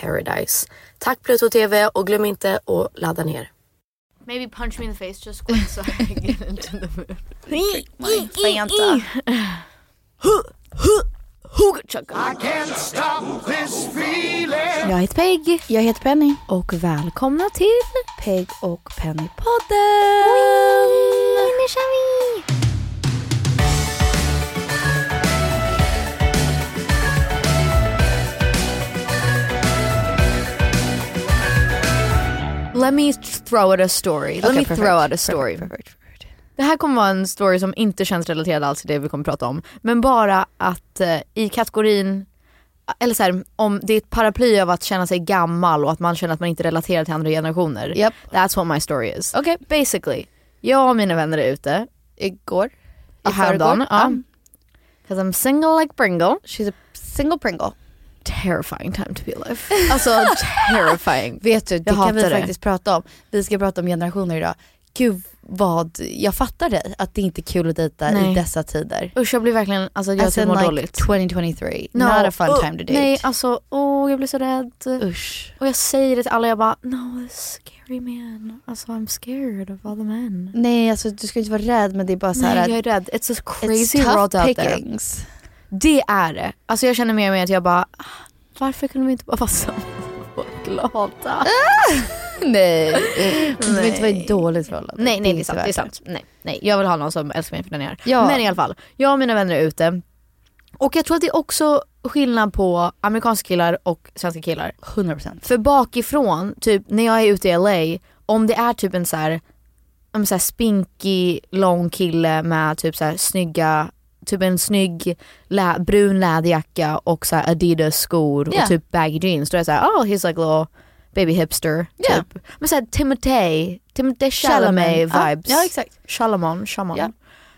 paradise. Tack Pluto TV och glöm inte att ladda ner. Maybe punch me in the face just quick so I can get into the mood. Fanta. Jag heter Peg. Jag heter Penny. Och välkomna till Peg och Penny-podden! Nu kör vi! Let me throw out a story. Let Okay, me perfect. throw out a story. Perfect, perfect. Det här kommer vara en story som inte känns relaterad alls till det vi kommer prata om. Men bara att eh, i kategorin, eller så här, om det är ett paraply av att känna sig gammal och att man känner att man inte relaterar till andra generationer. Yep. That's what my story is. Okej. Basically, jag och mina vänner är ute. Igår? I häromdagen. Ja. Ja. Cause I'm single like Pringle. She's a single pringle. Terrifying time to be alive. Alltså terrifying. Vet du, det Jag kan vi det. faktiskt prata om. Vi ska prata om generationer idag. Gud vad, jag fattar dig att det inte är kul att dejta i Nej. dessa tider. Usch jag blir verkligen, alltså jag As typ mår like dåligt. 2023, No, not a fun oh, time to date. Nej alltså, åh jag blir så rädd. Usch. Och jag säger det till alla, jag bara no scary man. Alltså I'm scared of all the men. Nej alltså du ska inte vara rädd men det är bara så här Nej att jag är rädd. It's a it's crazy tough world out there. Det är det. Alltså jag känner mer och mer att jag bara, ah, varför kunde vi inte bara vara samma och glada? Nej, det behöver inte vara ett dåligt förhållande. Nej, nej det är sant. Det är sant. Nej, nej, jag vill ha någon som älskar mig för den jag är. Ja. Men i alla fall, jag och mina vänner är ute. Och jag tror att det är också skillnad på amerikanska killar och svenska killar. 100%. För bakifrån, typ när jag är ute i LA, om det är typ en så här en så här spinkig, lång kille med typ så här snygga Typ en snygg lä brun läderjacka och så här Adidas skor Ja. och typ baggy jeans. Då är jag såhär, oh he's like little baby hipster. Ja. Typ. Men såhär Timothée, Timothée Chalamet Ja, vibes. Ja exakt. Chalamon, Chalamon. Ja.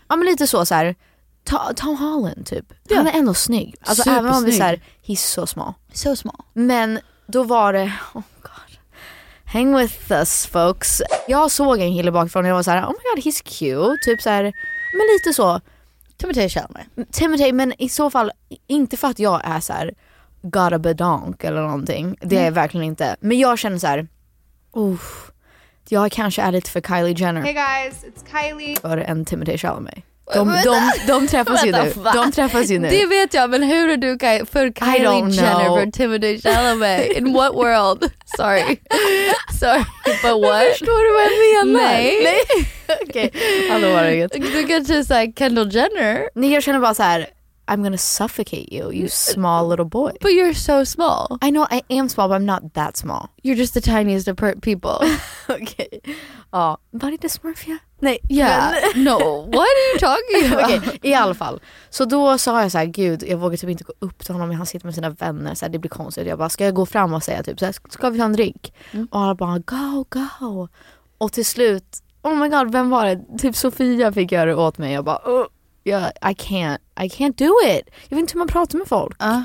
Ja. men lite så så här. Ta- Tom Holland typ. Ja. Han är ändå snygg. Alltså även om vi såhär, he's so small. So small. Men då var det, oh god. Hang with us folks. Jag såg en kille bakifrån och jag var så här: oh my god he's cute. Typ så här, men lite så. Timothy Chalamet. Timothy men i så fall inte för att jag är så här gotta bedonk eller någonting. Det är jag verkligen inte. Men jag känner så här, uff, jag kanske är lite för Kylie Jenner Hey guys, it's Kylie. för en Timothy Chalamet. De, de, de träffas ju nu. De träffas ju nu. Det vet jag men hur är du för Kylie Jenner know. för Timothy Chalamet? In what world? Sorry. Sorry but what? Förstår du vad jag menar? Nej. Nej. Okej, hallå det inget. Du kanske säger Kendall Jenner? Nej jag känner bara så här. I'm gonna suffocate you you small little boy. But you're so small. I know I am small but I'm not that small. You're just the tiniest of per- people. Okej. Ja, body dysmorphia? Nej. Yeah. no. What are you talking about? Okej, i alla fall. Så då sa jag så här, gud jag vågar typ inte gå upp till honom, han sitter med sina vänner, så här, det blir konstigt. Jag bara, ska jag gå fram och säga typ så här, ska vi ta en drink? Och alla bara, go, go. Och till slut, oh my god, vem var det? Typ Sofia fick göra det åt mig. Jag bara, oh, yeah, I can't, I can't do it. Jag vet inte hur man pratar med folk. Ja.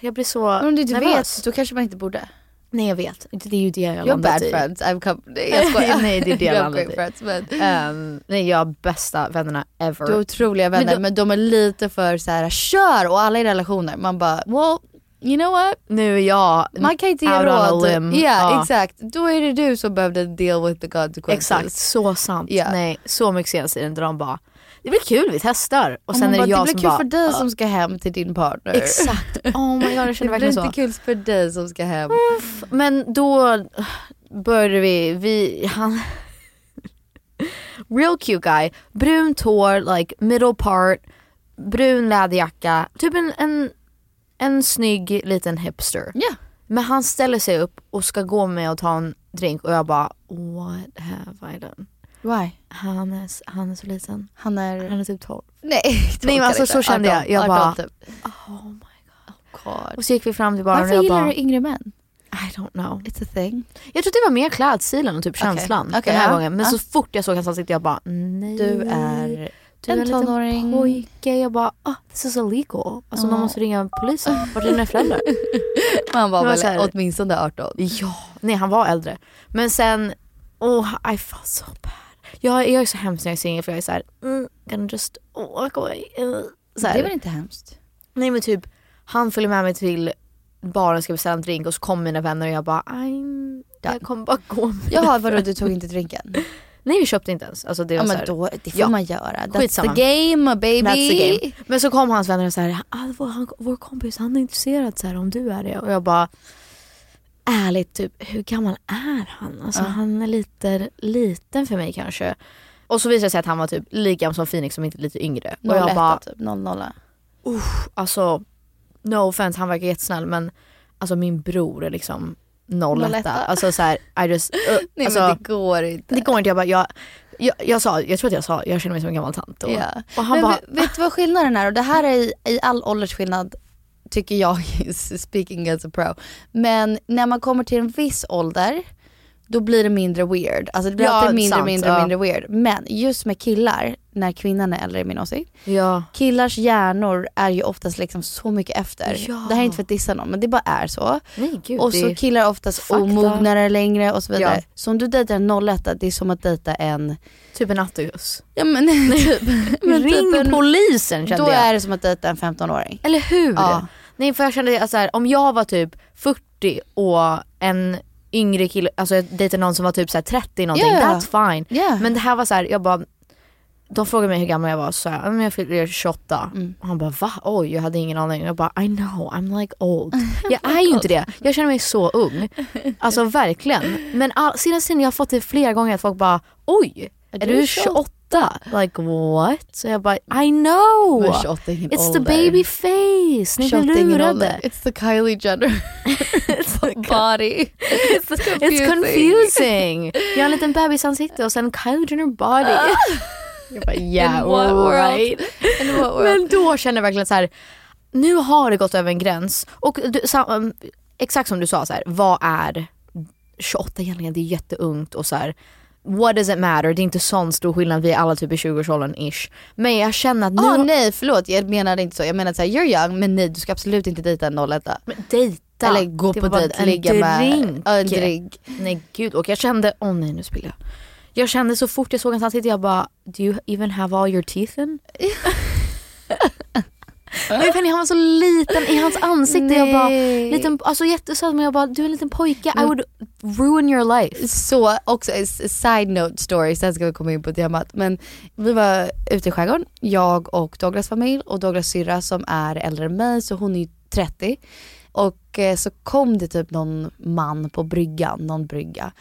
Jag blir så Men om du inte nervös. vet, då kanske man inte borde. Nej jag vet, det är ju det jag You're landat bad i. friends, I've come... Nej jag skojar. Nej, det är det jag landat i. friends men... Ehm, nej jag har bästa vännerna ever. Du har otroliga vänner Men men, då- de är lite för så här: kör och alla i relationer. Man bara well you know what? nu är jag Man kan inte ge råd. Ja Ja. exakt, då är det du som behövde deal with the consequences. Exakt, så sant. Ja. Nej, så mycket senaste tiden där de bara, det blir kul vi testar. Och sen är det bara, jag det blir som kul bara, för dig "Ah." som ska hem till din partner. Exakt, oh my god jag Det känner blir verkligen så. inte kul för dig som ska hem. Men då började vi, vi han Real cute guy, brunt hår, like middle part, brun läderjacka, typ en, en, en snygg liten hipster. Ja. Men han ställer sig upp och ska gå med och ta en drink och jag bara what have I done? Why? Han är, han är så liten. Han är... Han är typ 12. Nej, Nej, men alltså, så kände jag. Jag bara- typ. Oh my god. God. Och så gick vi fram till baren och Varför jag gillar bara, du yngre män? I don't know. It's a thing. Jag tror det var mer klädstilen och typ Okej. känslan Okej, den här ja. gången. Men Ja. så fort jag såg hans ansikte jag bara nej. Du är du en är liten tonåring. pojke. Jag bara ah, this is illegal. Alltså någon måste ringa polisen. Vart är dina föräldrar? Man var väl här- åtminstone 18. ja, nej han var äldre. Men sen, oh I felt so bad. Jag, jag är så hemskt när jag är singel för jag är såhär, mm, gonna just walk away. Så här. Det väl inte hemskt? Nej men typ, han följer med mig till baren ska beställa en drink och så kommer mina vänner och jag bara I'm, jag kommer bara gå med Jaha vadå du tog inte drinken? Nej vi köpte inte ens. Alltså, det var Ja så men här, då, det får Ja. man göra. That's Skitsamma. the game baby. That's the game. Men så kom hans vänner och såhär, ah, vår, han, vår kompis han är intresserad så här, om du är det. Och jag bara, ärligt typ hur gammal är han? Alltså Ja. han är lite liten för mig kanske. Och så visade det sig att han var typ lika gammal som Phoenix som inte lite yngre. Och jag 01 bara, typ, 00. alltså no offense han verkar jättesnäll men alltså min bror är liksom 01. 01. Alltså såhär, I just, uh, Nej alltså, men det går inte. det går inte. Jag bara, jag, jag, jag sa, jag tror att jag sa, jag känner mig som en gammal tant. Och, Ja. och han men bara, vet, vet du vad skillnaden är? Och det här är i, i all åldersskillnad tycker jag, speaking as a pro. Men när man kommer till en viss ålder då blir det mindre weird. Alltså det blir Ja, alltid mindre, sant, mindre, ja. mindre weird. Men just med killar, när kvinnan är äldre i min åsikt. ja. Killars hjärnor är ju oftast liksom så mycket efter. Ja. Det här är inte för att dissa någon men det bara är så. Nej gud. och så killar är oftast fakta. omognare längre och så vidare. Ja. Så om du dejtar en 01 det är som att dejta en, Typ en Atticus. ja men typ. men Ring typ en, polisen kände Då jag. är det som att dejta en 15-åring. Eller hur? Ja. Nej för jag kände att så här, om jag var typ 40 och en yngre kille, alltså jag dejtade någon som var typ så här 30 någonting, Ja. that's fine. Yeah. Men det här var så här, jag bara de frågade mig hur gammal jag var så jag, "Ja, men jag fyller 28. Mm. Och han bara va? Oj jag hade ingen aning. Jag bara I know I'm like old. Jag är ju inte det. Jag känner mig så ung. Alltså verkligen. Men all, senaste tiden jag har fått det flera gånger att folk bara oj är du du 28? 28? Like what? Så jag bara I know! Men 28 är ingen It's the baby face, ni 28 blir lurade. It's the Kylie Jenner. It's body. It's, it's confusing. Jag har en liten bebisansikte och sen Kylie Jenner body. Jag bara yeah right. Men då känner jag verkligen så här. nu har det gått över en gräns. Och du, um, exakt som du sa, så här, vad är 28 egentligen? Det är jätteungt och så här. What does it matter? Det är inte sån stor skillnad, vi är alla typ i 20-årsåldern ish. Men jag känner att nu... Ah, nej förlåt jag menade inte så. Jag menade såhär you're young men nej du ska absolut inte dejta en 01 Men dejta. Eller gå Det på dejt, ligga med drink. Ja, en drink. Nej gud och jag kände, åh nej nu spiller jag. Jag kände så fort jag såg hans ansikte jag bara, do you even have all your teeth in? Vet, han var så liten i hans ansikte. Jag bara, liten, alltså jättesöt men jag bara, du är en liten pojke, I would ruin your life. Så också side note story, sen ska vi komma in på temat. Men vi var ute i skärgården, jag och Douglas familj och Douglas syrra som är äldre än mig så hon är ju 30. Och eh, så kom det typ någon man på bryggan, någon brygga.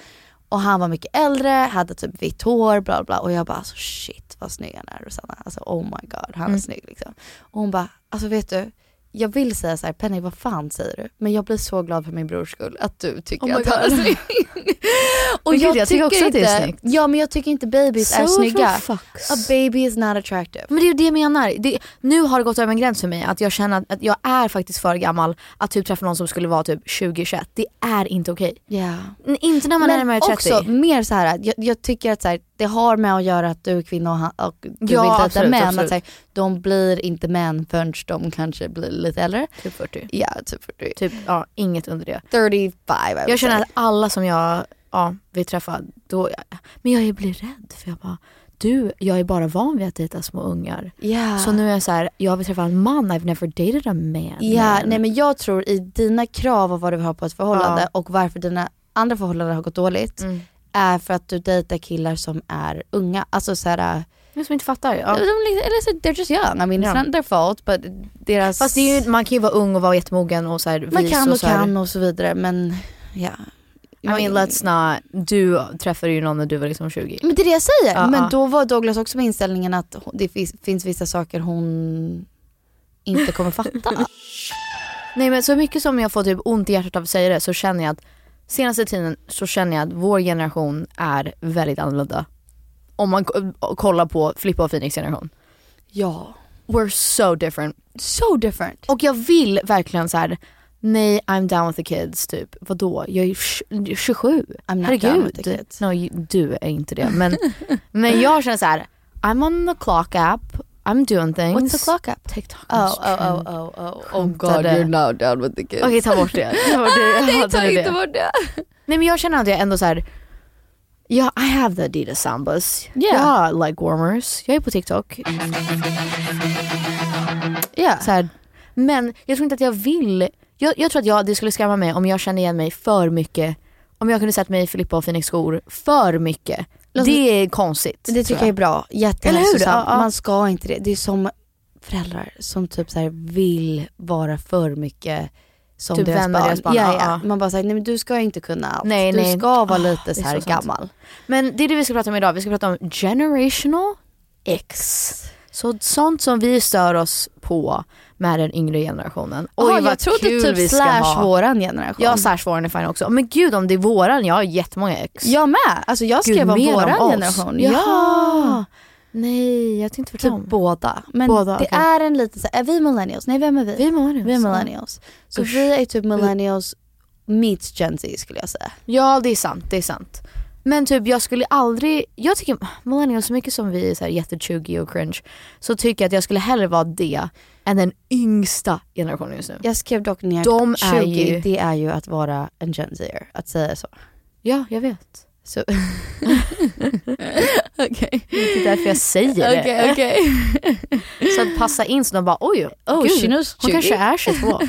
Och han var mycket äldre, hade typ vitt hår, bla bla. Och jag bara alltså shit vad snygg han är Rosanna. Alltså oh my god, han är snygg liksom. Och hon bara, alltså vet du, jag vill säga så här, Penny vad fan säger du? Men jag blir så glad för min brors skull att du tycker Oh att han är snygg. Och Men gud, jag tycker också att det är inte- snyggt. Ja men jag tycker inte babies är So snygga. for fucks. A baby is not attractive. Men det är ju det jag menar. Det, nu har det gått över en gräns för mig att jag känner att, att jag är faktiskt för gammal att typ träffa någon som skulle vara typ 20-21. Det är inte okej. Ja. N- Inte när man är närmare 30. också mer så här, jag, jag tycker att så här, det har med att göra att du är kvinna och, han, och du Ja, vill dejta män. absolut. Att så här, de blir inte män förrän de kanske blir lite äldre. Typ 40. Ja, typ 40. Typ, ja, inget under det. 35 I would Jag känner att alla som jag ja, vill träffa, då, men jag blir rädd för jag bara, du, jag är bara van vid att dejta små ungar. Ja. Så nu är jag så här, jag vill träffa en man, I've never dated a man. Ja, man. nej men jag tror i dina krav och vad du har på ett förhållande Ja. och varför dina andra förhållanden har gått dåligt Mm. Är för att du dejtar killar som är unga. Alltså såhär, Jag som inte fattar. Ja. de, liksom- eller så, they're just young. I mean Ja. it's not their fault but deras... Fast det är ju, man kan ju vara ung och vara jättemogen och så här, man kan och och så här, kan och så vidare men ja. I mean let's not, du träffade ju någon när du var liksom 20. Men det är det jag säger. Ja, men ja. då var Douglas också med inställningen att det finns, finns vissa saker hon inte kommer fatta. Nej men så mycket som jag får typ ont i hjärtat av att säga det så känner jag att senaste tiden så känner jag att vår generation är väldigt annorlunda. Om man kollar på Filippa och Phoenix generation. ja. We're so different. So different. Och jag vill verkligen så här. nej I'm down with the kids typ. Vadå? Jag är tj- 27. I'm not Herregud. down with the kids. No, you, du är inte det. Men, men jag känner så här. I'm on the clock app. I'm doing things. What's the clock up? TikTok. Oh, oh, oh, oh, oh, oh Skämtade. god you're now down with the kids. Okej ta bort det. Ta bort det. Jag Nej, ta det. inte bort det. Nej men jag känner att jag ändå så här. Ja, I have the Adidas Sambas. Yeah. Jag har leg warmers. Jag är på TikTok. Så här. Men jag tror inte att jag vill. Jag, jag tror att jag, det skulle skrämma mig om jag kände igen mig för mycket. Om jag kunde sett mig i Filippa och Phoenix skor för mycket. Låt- det är konstigt. Det tycker jag är bra, jättehälsosamt. Ja, ja. Man ska inte det. Det är som föräldrar som typ så vill vara för mycket som Typ deras barn. deras barn, Ja, ja. Man bara säger nej men du ska inte kunna allt. Nej, du nej. ska vara Ah, lite det så är här så sant. gammal. Men det är det vi ska prata om idag. Vi ska prata om generational X. Så sånt som vi stör oss på med den yngre generationen. Oj Oj, vad jag trodde kul typ vi ska slash ha. våran generation. Ja slash våran är fine också. Men gud om det är våran, jag har jättemånga ex. Jag med. Alltså jag Gud, skrev om mer våran oss. generation. Jaha. Ja. Nej jag tänkte Typ tvärtom. båda. Men Båda, det okej. är en lite så är vi millennials? Nej vem är vi? Vi är millennials. Vi är millennials. Så Usch. vi är typ millennials meets Gen Z skulle jag säga. Ja det är sant, det är sant. Men typ jag skulle aldrig, jag tycker millennials så mycket som vi är jättechuggy och cringe så tycker jag att jag skulle hellre vara det än den yngsta generationen just nu. Jag skrev dock ner De är 20, ju- det är ju att vara en Gen Zer, att säga så. Ja jag vet. så. Okej. Det är därför jag säger det. Okej, okej. Så att passa in så de bara oj, Oh, gud, hon 20. kanske är 22.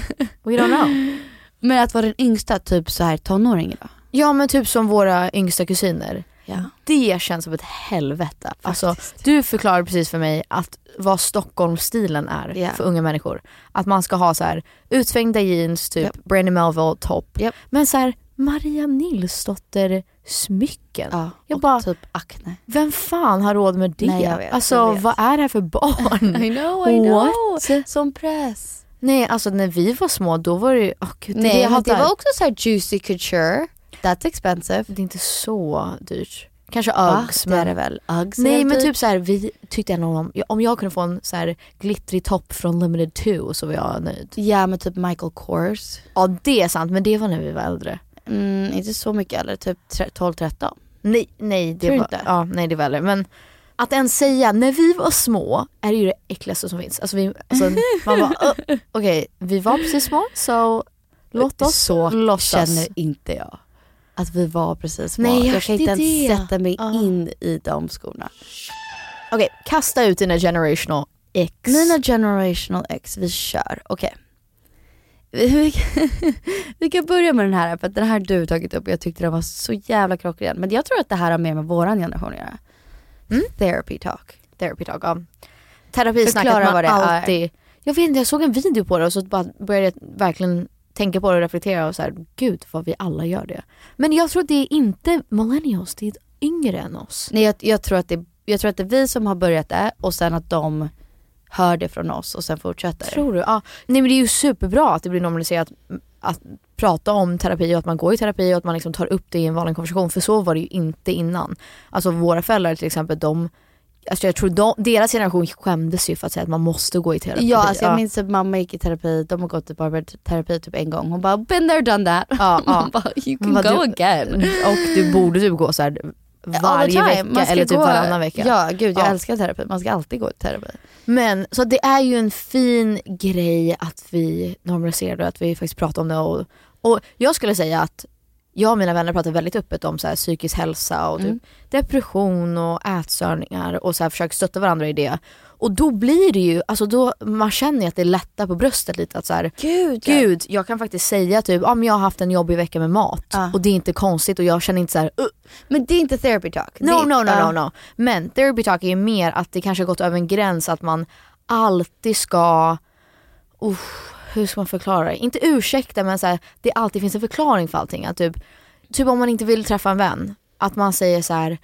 We don't know. Men att vara den yngsta, typ så här tonåring då? Ja men typ som våra yngsta kusiner. Ja. Det känns som ett helvete. Alltså, du förklarade precis för mig att vad Stockholmsstilen är Ja. för unga människor. Att man ska ha så här utsvängda jeans, typ Japp. Brandy Melville topp. Japp. Men så här Maria Nilsdotter smycken. Ja, Jag bara- typ akne. Vem fan har råd med det? Nej, vet, alltså vad är det här för barn? I know, I know. What? Som press. Nej alltså när vi var små då var det ju, åh gud, det Nej det hatar. var också så här juicy couture. That's expensive. Det är inte så dyrt. Kanske? Uggs Det är det väl. Uggs Nej men dyrt. typ så här, vi tyckte ändå om, om jag kunde få en så här glittrig topp från Limited 2 så var jag nöjd. Ja men typ Michael Kors. Ja det är sant men det var när vi var äldre. Mm, inte så mycket eller typ 12-13. Nej, nej, det Tror var, inte? Ja, nej det var äldre. Men att ens säga när vi var små är ju det äckligaste som finns. Alltså, vi, alltså, man bara, "Ö, okej vi var precis små så låt oss så låtsas. känner inte jag. Att vi var precis små. Nej, jag kan inte är ens det. sätta mig Ja. in i de skorna. Okej, kasta ut dina generational X. Mina generational X, vi kör. Okej. Vi, vi kan börja med den här för att den här du tagit upp och jag tyckte den var så jävla klockren. Men jag tror att det här har mer med våran generation att göra. Mm. Therapy talk. Therapy talk, ja. Terapisnacket man vad det är. alltid... Jag vet inte, jag såg en video på det och så bara började jag verkligen tänka på det och reflektera och så här, gud vad vi alla gör det. Men jag tror att det är inte millennials, det är yngre än oss. Nej, jag, jag, tror att det, jag tror att det är vi som har börjat det och sen att de hör det från oss och sen fortsätter. Tror du? Ja. Nej men det är ju superbra att det blir normaliserat att prata om terapi och att man går i terapi och att man liksom tar upp det i en vanlig konversation. För så var det ju inte innan. Alltså våra föräldrar till exempel, de, alltså jag tror de, deras generation skämdes ju för att säga att man måste gå i terapi. Ja, alltså jag minns att mamma gick i terapi, de har gått i barberterapi typ en gång. Hon bara been there done that. Ja, ja. Bara you can Men go du- again. Och du borde typ gå så här All the varje vecka eller typ gå- varannan vecka. Ja gud jag Ja. älskar terapi, man ska alltid gå i terapi. Men så det är ju en fin grej att vi normaliserar det och att vi faktiskt pratar om det. Och, och jag skulle säga att jag och mina vänner pratar väldigt öppet om så här psykisk hälsa och typ Mm. depression och ätstörningar och så här försöker stötta varandra i det. Och då blir det ju, alltså då, man känner ju att det lättar på bröstet lite att så här, Gud, gud jag kan faktiskt säga typ, ja men jag har haft en jobbig vecka med mat Ja. och det är inte konstigt och jag känner inte så här, "Ugh, Men det är inte therapy talk. No, det, no, no, ja. no, no. Men therapy talk är ju mer att det kanske har gått över en gräns att man alltid ska, uff, hur ska man förklara det? Inte ursäkta men så här, det alltid finns en förklaring för allting. Att typ, typ om man inte vill träffa en vän, att man säger så här.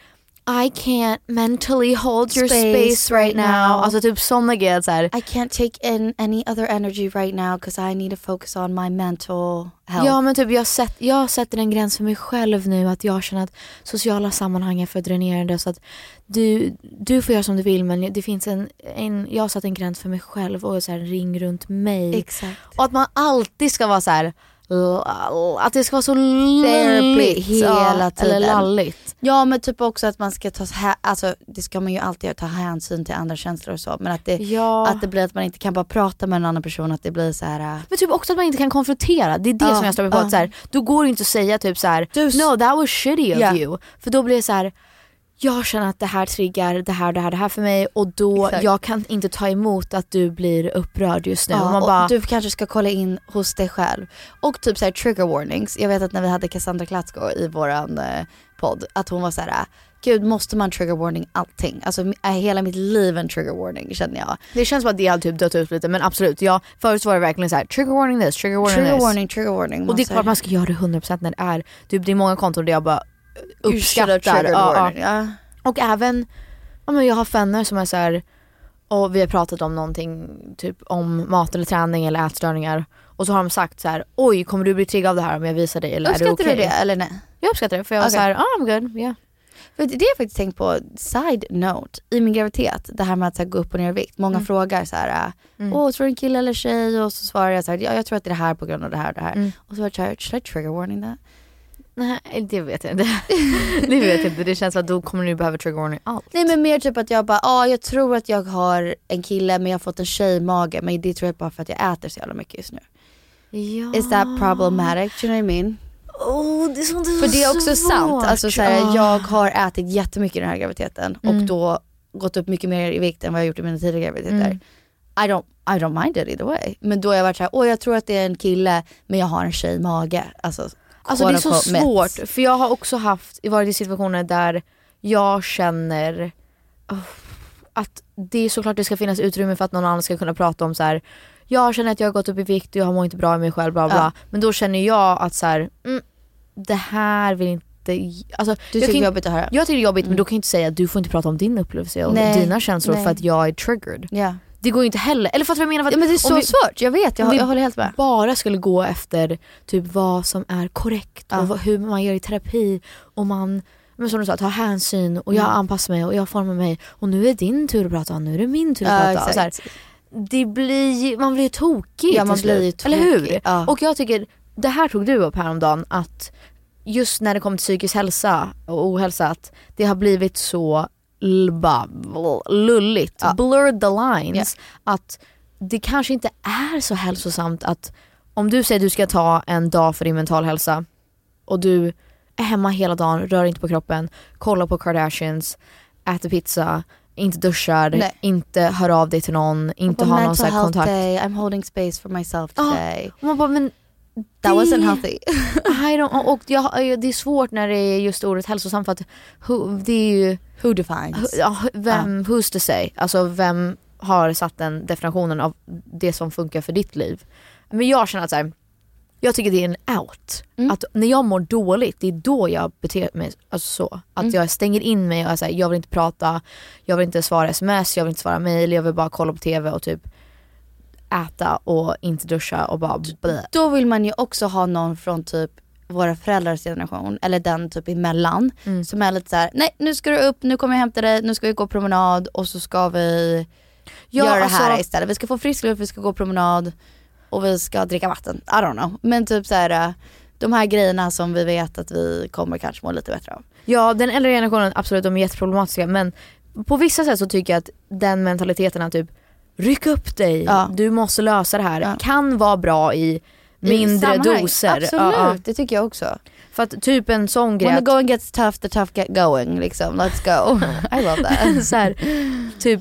I can't mentally hold your Space space, right now. now. Alltså typ sådana grejer. Så här, I can't take in any other energy right now because I need to focus on my mental health. Ja men typ jag, sätt, jag sätter en gräns för mig själv nu att jag känner att sociala sammanhang är för dränerande så att du, du får göra som du vill men det finns en, en jag har satt en gräns för mig själv och så här, ring runt mig. Exakt. Och att man alltid ska vara så här att det ska vara så lulligt hela tiden. Eller lalligt. Ja men typ också att man ska ta, alltså det ska man ju alltid ta hänsyn till andra känslor och så men att det, Ja. att det blir att man inte kan bara prata med en annan person att det blir så här. äh, Men typ också att man inte kan konfrontera. Det är det Ja, som jag står på. ja. Att så här, då går det inte att säga typ så här: Du no that was shitty of Ja. you. För då blir det så här. jag känner att det här triggar det här, det här, det här för mig och då, Exakt. jag kan inte ta emot att du blir upprörd just nu. Ja, och man bara, Du kanske ska kolla in hos dig själv. Och typ så här trigger warnings. Jag vet att när vi hade Cassandra Klatsko i våran eh, podd, att hon var så här. äh, Gud måste man trigger warning allting? Alltså är hela mitt liv en trigger warning känner jag. det känns som att det hade typ dött ut lite men absolut, ja, förut var det verkligen så här: trigger warning this, trigger warning Trigger this. warning, trigger warning. Och det är klart man ska göra det 100% när det är, typ, det är många konton där jag bara have uppskattar. Ja. Ja. Och även, ja, men jag har vänner som är så här, och vi har pratat om någonting, typ om mat eller träning eller ätstörningar. Och så har de sagt så här: oj kommer du bli triggad av det här om jag visar dig eller är det Uppskattar okej? du det eller nej? Jag uppskattar det för jag var Okej. så här, ah, I'm good, yeah. För det har jag faktiskt tänkt på, side note, i min graviditet, det här med att så här, gå upp och ner i vikt. Många frågar så här, Mm. åh tror du en kille eller tjej? Och så svarar jag så här, ja jag tror att det är det här på grund av det här och det här. Mm. Och så var jag så här, should I trigger warning that? Nej det vet jag inte. det vet jag inte, det känns som att då kommer du behöva trigger warning allt. Nej men mer typ att jag bara, ja jag tror att jag har en kille men jag har fått en tjejmage men det tror jag bara för att jag äter så jävla mycket just nu. Ja. Is that problematic? Do you know what I mean? Oh, det är sånt För det är också sant, alltså så här, Ah. jag har ätit jättemycket i den här graviditeten Mm. och då gått upp mycket mer i vikt än vad jag gjort i mina tidigare graviditeter. Mm. I, don't, I don't mind it either way. Men då har jag varit såhär, åh jag tror att det är en kille men jag har en tjejmage. Alltså, Alltså det är så svårt, för jag har också haft, varit i situationer där jag känner oh, att det är såklart det ska finnas utrymme för att någon annan ska kunna prata om så här. Jag känner att jag har gått upp i vikt och jag mår inte bra i mig själv bla bla. Ja. Men då känner jag att så här, mm, det här vill inte, alltså, Du tycker det är jobbigt att höra? Jag tycker det är jobbigt men då kan jag inte säga att du får inte prata om din upplevelse och Nej, dina känslor nej. för att jag är triggered. Ja. det går ju inte heller, eller fattar du vad jag menar? Ja, men det är så vi- svårt, jag vet, jag, jag håller helt med. bara skulle gå efter typ vad som är korrekt Ja. och hur man gör i terapi och man men som du sa, tar hänsyn och jag Mm. anpassar mig och jag formar mig och nu är din tur att prata, nu är det min tur att Ja, prata. Och Så här. Det blir, man blir ju tokig Ja, man blir ju slut. Eller hur? tokig, ja. Och jag tycker, det här tog du upp häromdagen att just när det kommer till psykisk hälsa och ohälsa att det har blivit så lulligt, Ja. blurred the lines. Att det kanske inte är så hälsosamt att om du säger att du ska ta en dag för din mental hälsa och du är hemma hela dagen, rör inte på kroppen, kollar på Kardashians, äter pizza, inte duschar, Nej. inte hör av dig till någon, inte har någon sån här kontakt. day, I'm holding space for myself today. Och man bara, men That det- wasn't healthy. I don't, och jag, det är svårt när det är just ordet hälsosamt för att who, det är ju, Who defines? ja, vem, who's to say? Alltså vem har satt den definitionen av det som funkar för ditt liv? Men jag känner att så här, jag tycker det är en out. Mm. Att när jag mår dåligt, det är då jag beter mig alltså så. Att Mm. jag stänger in mig och är så här, jag vill inte prata, jag vill inte svara sms, jag vill inte svara mail, jag vill bara kolla på tv och typ äta och inte duscha och bara blä. Då vill man ju också ha någon från typ våra föräldrars generation, eller den typ emellan. Mm. Som är lite så här: nej nu ska du upp, nu kommer jag hämta dig, nu ska vi gå promenad och så ska vi Ja, göra det här alltså- istället. Vi ska få frisk luft, vi ska gå promenad och vi ska dricka vatten. I don't know. Men typ så här, äh, de här grejerna som vi vet att vi kommer kanske må lite bättre av. Ja den äldre generationen absolut de är jätteproblematiska men på vissa sätt så tycker jag att den mentaliteten att typ ryck upp dig, Ja. du måste lösa det här Ja. kan vara bra i I mindre sammanhang. doser. Absolut, Ja, det tycker jag också. För att typ en sån grej When the going gets tough, the tough get going liksom. Let's go. I love that. så här, typ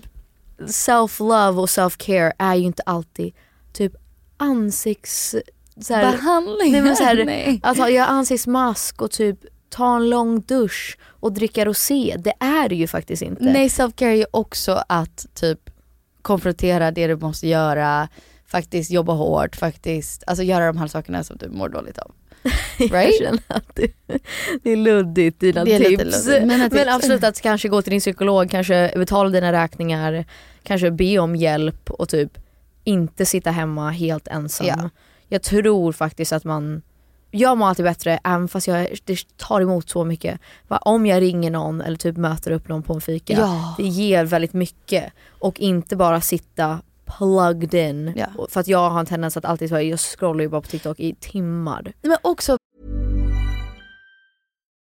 self-love och self-care är ju inte alltid typ ansikts... Så här, Behandling. nej, men så här, Nej. att ha, göra ansiktsmask och typ ta en lång dusch och dricka rosé, det är det ju faktiskt inte. Nej self-care är ju också att typ konfrontera det du måste göra, faktiskt jobba hårt, faktiskt, alltså göra de här sakerna som du mår dåligt av. Jag Right? känner att det, det är luddigt dina Det är tips. luddigt, Men tips. absolut att kanske gå till din psykolog, kanske betala dina räkningar, kanske be om hjälp och typ inte sitta hemma helt ensam. Ja. Jag tror faktiskt att man, jag mår alltid bättre även fast jag, det tar emot så mycket. Va, Om jag ringer någon eller typ möter upp någon på en fika, Ja. det ger väldigt mycket. Och inte bara sitta plugged in. Ja. För att jag har en tendens att alltid, jag scrollar ju bara på TikTok i timmar. Men också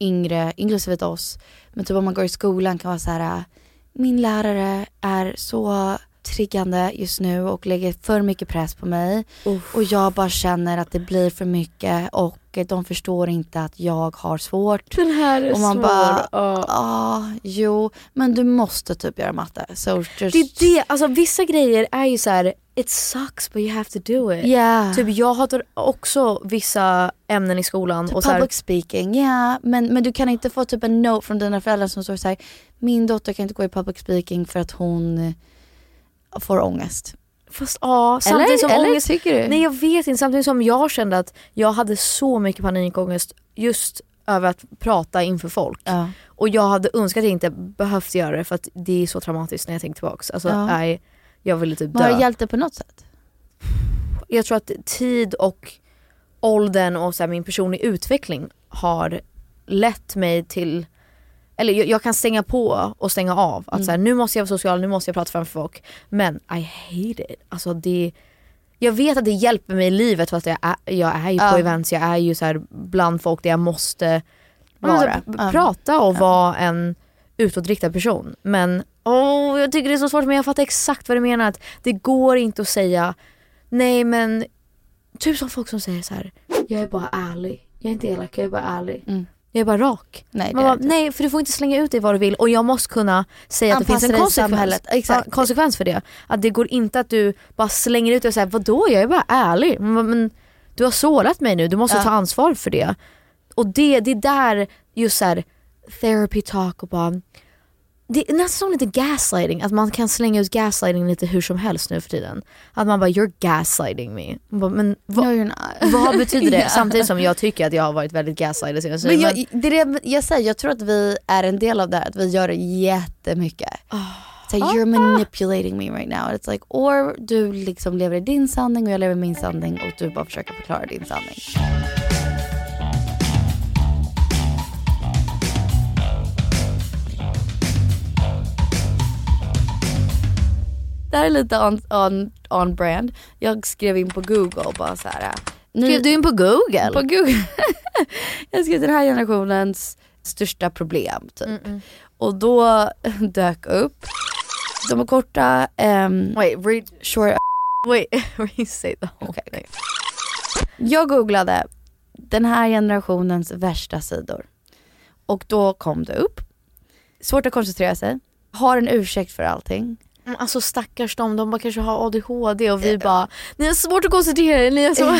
yngre, inklusive oss, men typ om man går i skolan kan vara så här, min lärare är så triggande just nu och lägger för mycket press på mig. Och jag bara känner att det blir för mycket och de förstår inte att jag har svårt. Den här är och man svår. bara, Ja. ja, jo, men du måste typ göra matte. So just, Det är det, alltså vissa grejer är ju så här. it sucks but you have to do it. Yeah. Typ jag hatar också vissa ämnen i skolan. Typ och så här, public speaking, ja. Men, men du kan inte få typ en note från dina föräldrar som står såhär, min dotter kan inte gå i public speaking för att hon får ångest. fast ja, samtidigt Eller, som eller ångest, tycker du? Nej jag vet inte, samtidigt som jag kände att jag hade så mycket panikångest just över att prata inför folk. Ja. Och jag hade önskat att jag inte behövt göra det för att det är så traumatiskt när jag tänker tillbaks. Alltså, Ja. nej, jag ville typ Men har dö. det hjälpt dig på något sätt? jag tror att tid och åldern och så här, min personliga utveckling har lett mig till eller jag, jag kan stänga på och stänga av. Att så här, nu måste jag vara social, nu måste jag prata framför folk. Men I hate it. Alltså det, jag vet att det hjälper mig i livet för att jag är, jag är ju på Ja. events, jag är ju så här bland folk där jag måste vara. Ja. prata och vara en utåtriktad person. Men åh, jag tycker det är så svårt men jag fattar exakt vad du menar. Att det går inte att säga nej men typ som folk som säger så här. jag är bara ärlig. Jag är inte elak, jag är bara ärlig. Mm. Jag är bara rak. Nej, Man bara, nej för du får inte slänga ut dig vad du vill och jag måste kunna säga att det Anpassa finns en konsekvens. Ja, konsekvens för det. Att det går inte att du bara slänger ut dig och säger vadå jag är bara ärlig. Men, men du har sårat mig nu, du måste Ja. ta ansvar för det. Och det, det är där just så här, therapy talk och bara det är nästan som lite gaslighting, att man kan slänga ut gaslighting lite hur som helst nu för tiden. Att man bara you're gaslighting me. Bara, men vad, No, you're not. vad betyder det? Ja. Samtidigt som jag tycker att jag har varit väldigt gaslighted senaste Men jag, det är det jag säger, jag tror att vi är en del av det här, att vi gör det jättemycket. Så Ah. you're manipulating me right now. It's like, or du liksom lever i din sanning och jag lever i min sanning och du bara försöker förklara din sanning. Det här är lite on, on, on brand. Jag skrev in på google bara så här. Nu, Skrev du in på google? på google. jag skrev den här generationens största problem typ. Och då dök upp, de är korta, um, Wait, read, short, wait, re-say the whole Okej, thing. jag googlade den här generationens värsta sidor. Och då kom det upp, svårt att koncentrera sig, har en ursäkt för allting. Mm, Alltså stackars dem, de bara kanske har ADHD och vi bara Ni har svårt att koncentrera er, ni är så,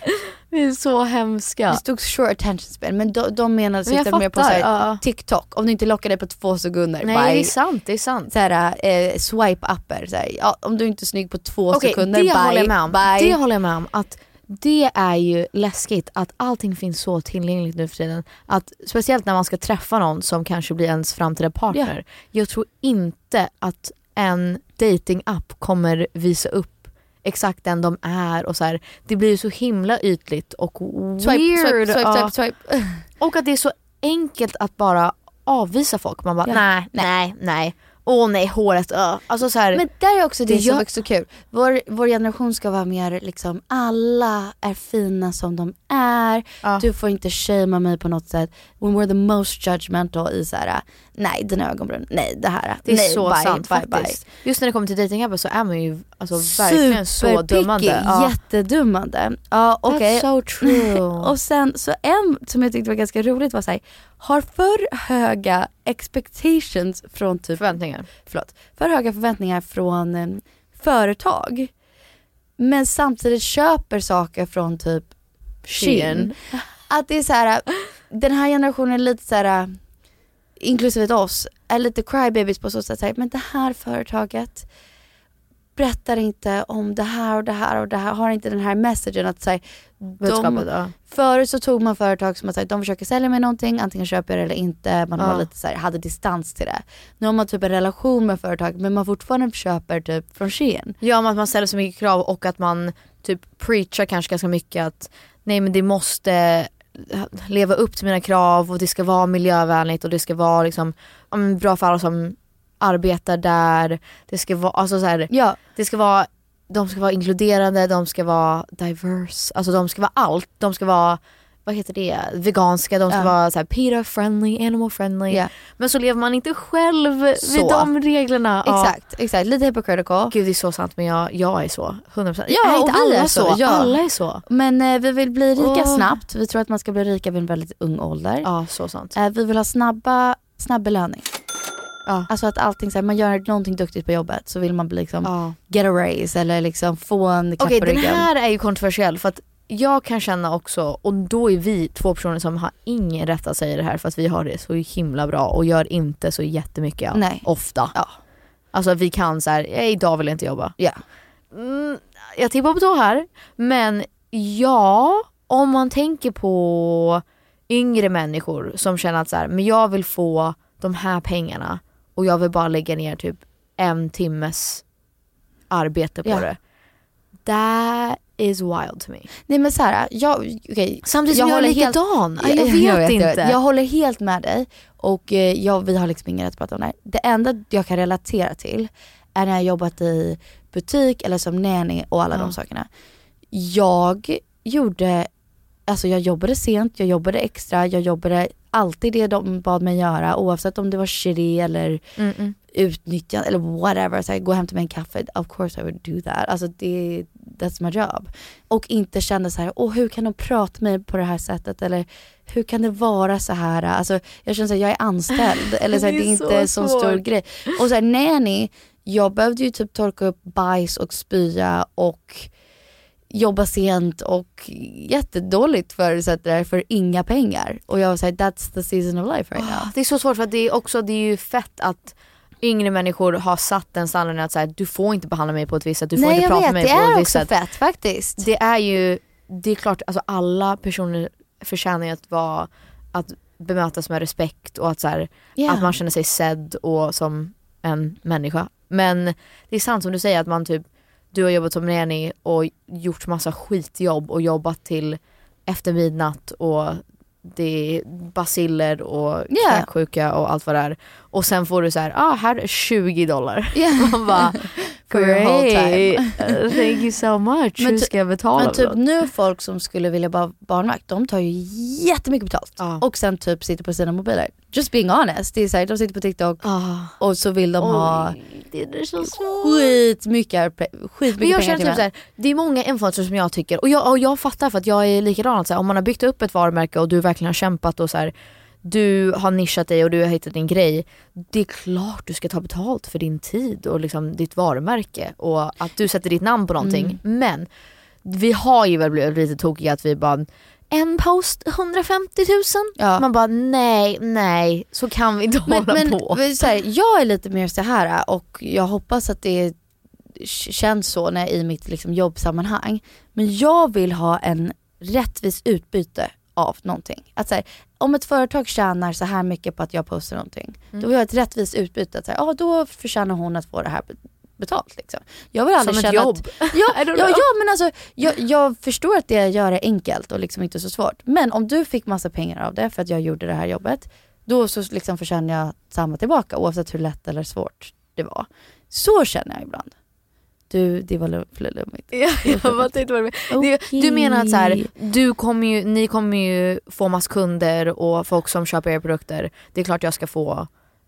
vi är så hemska. Det stod short attention span men de, de menade Men mer på så fattar, här, ja. TikTok, om du inte lockar dig på två sekunder. Nej bye. det är sant, det är sant. så här, eh, swipe-apper. Så här, ja, om du inte är snygg på två Okej, sekunder, det bye, håller jag med om. bye. Det håller jag med om. Att det är ju läskigt att allting finns så tillgängligt nu för tiden. Att, speciellt när man ska träffa någon som kanske blir ens framtida partner. Jag tror inte att en dating-app kommer visa upp exakt den de är och så här. Det blir ju så himla ytligt och weird. swipe, swipe, ja. swipe, swipe. Och att det är så enkelt att bara avvisa folk. Man bara Ja. nej, nej, nej. Åh nej, håret, uh. Alltså så här, Men där är också det, Det som gör- är så kul. Vår, vår generation ska vara mer liksom, alla är fina som de är. Ja. Du får inte shamea mig på något sätt. When we're the most judgmental i så här, nej den ögonbryn, nej det här, Det är nej, så bye, sant bye, faktiskt. Just när det kommer till datingappar så är man ju alltså, verkligen så Superpicky, dömande. Ja. jättedummande. Ja okej. That's so true. Och sen så en som jag tyckte var ganska roligt var såhär, har för höga expectations från typ, Förväntningar. förlåt, för höga förväntningar från eh, företag. Men samtidigt köper saker från typ. Shein. Att det är så här, den här generationen är lite så här, inklusive oss, är lite crybabies på så sätt. så här, Men det här företaget berättar inte om det här och det här och det här, har inte den här messagen att ja. Förut så tog man företag som att säga, de försöker sälja mig någonting, antingen köper jag det eller inte. Man Ja. lite så här, hade distans till det. Nu har man typ en relation med företag men man fortfarande köper typ från Shein. Ja men att man ställer så mycket krav och att man typ preachar kanske ganska mycket att nej men det måste leva upp till mina krav och det ska vara miljövänligt och det ska vara liksom bra för alla som arbetar där. Det ska vara, alltså så här, Ja, det ska vara, de ska vara inkluderande, de ska vara diverse, alltså de ska vara allt. De ska vara, vad heter det, veganska, de ska Ja. vara så här PETA friendly, animal friendly. Ja. Men så lever man inte själv Så. vid de reglerna. Ja. exakt, exakt. Lite hypocritical. Gud det är så sant men jag, jag är så. 100%. Ja, och inte alla är så, ja. Alla är så. Men eh, vi vill bli rika Åh. snabbt. Vi tror att man ska bli rika vid en väldigt ung ålder. Ja så sant. Eh, vi vill ha snabba, snabb belöning. Ja. Alltså att allting, så här, man gör någonting duktigt på jobbet så vill man bli liksom Ja. get a raise eller liksom få en klapp Okej på den ryggen. här är ju kontroversiell för att jag kan känna också, och då är vi två personer som har ingen rätt att säga det här för att vi har det så himla bra och gör inte så jättemycket Nej. ofta. Ja. Alltså vi kan så här, "Eh, idag vill jag inte jobba. Ja. Mm, jag tippar på tå här, men ja, om man tänker på yngre människor som känner att så här, men jag vill få de här pengarna och jag vill bara lägga ner typ en timmes arbete på Ja. det. That is wild to me. Nej men såhär, jag, okej. Samtidigt som jag, är håller helt- likadan. jag, jag, vet jag inte. Jag, håller helt med dig och eh, jag, vi har liksom ingen rätt att prata om det här. Det enda jag kan relatera till är när jag jobbat i butik eller som nanny och alla Ja. de sakerna. Jag gjorde, alltså jag jobbade sent, jag jobbade extra, jag jobbade alltid det de bad mig göra oavsett om det var shitty eller Mm, mm. Utnyttjande eller whatever. Så här, gå och hämta mig en kaffe, of course I would do that. Alltså det, that's my job. Och inte känna så här, åh hur kan de prata med mig på det här sättet eller hur kan det vara så här? Alltså jag känner att jag är anställd eller så här, Det det är är så inte en sån stor grej. Och så här, nanny, jag behövde ju typ torka upp bajs och spya och jobba sent och jättedåligt förutsättningar för inga pengar. Och jag var såhär, that's the season of life right now. Det är så svårt för att det är också, det är ju fett att yngre människor har satt den standarden att så här, du får inte behandla mig på ett visst sätt, du får Nej inte prata vet, med det mig på är ett visst också sätt. fett faktiskt. Det är ju, det är klart, alltså alla personer förtjänar ju att vara, att bemötas med respekt och att, så här, Ja. att man känner sig sedd och som en människa. Men det är sant som du säger att man typ, du har jobbat som nanny och gjort massa skitjobb och jobbat till efter midnatt och det är basiller och Ja. kräksjuka och allt vad det är. Och sen får du så här, ah här är 20 dollar. Ja. Man bara, For your whole Uh, thank you so much, Men hur ska jag betala? Men typ då? nu folk som skulle vilja vara barnvakt, de tar ju jättemycket betalt. Ja. Och sen typ sitter på sina mobiler. Just being honest, det är så här, de sitter på TikTok Ah. och så vill de ha Oj, det är så skitmycket, pe- Men skitmycket jag känner typ såhär, det är många influencers som jag tycker, och jag, och jag fattar för att jag är likadan, så här, om man har byggt upp ett varumärke och du verkligen har kämpat och så här, du har nischat dig och du har hittat din grej. Det är klart du ska ta betalt för din tid och liksom ditt varumärke och att du sätter ditt namn på någonting. Men vi har ju väl blivit lite tokiga att vi bara en post 150 000. Ja. Man bara nej, nej, så kan vi inte Men, hålla men på. så här, jag är lite mer så här och jag hoppas att det känns så när, i mitt liksom, jobbsammanhang. Men jag vill ha en rättvis utbyte av någonting. Att så här, om ett företag tjänar så här mycket på att jag postar någonting, då vill jag ha ett rättvist utbyte. Att ja, då förtjänar hon att få det här betalt. Liksom. Jag vill aldrig Som ett jobb. Att, ja, ja, ja men alltså jag, jag förstår att det jag gör är enkelt och liksom inte så svårt. Men om du fick massa pengar av det för att jag gjorde det här jobbet, då så liksom förtjänar jag samma tillbaka oavsett hur lätt eller svårt det var. Så känner jag ibland. Du, det var för lummigt. Ja, jag bara tänkte vad du menar. Det- Du menar att så här, du kommer ju, ni kommer ju få mass kunder och folk som köper era produkter. Det är klart jag ska få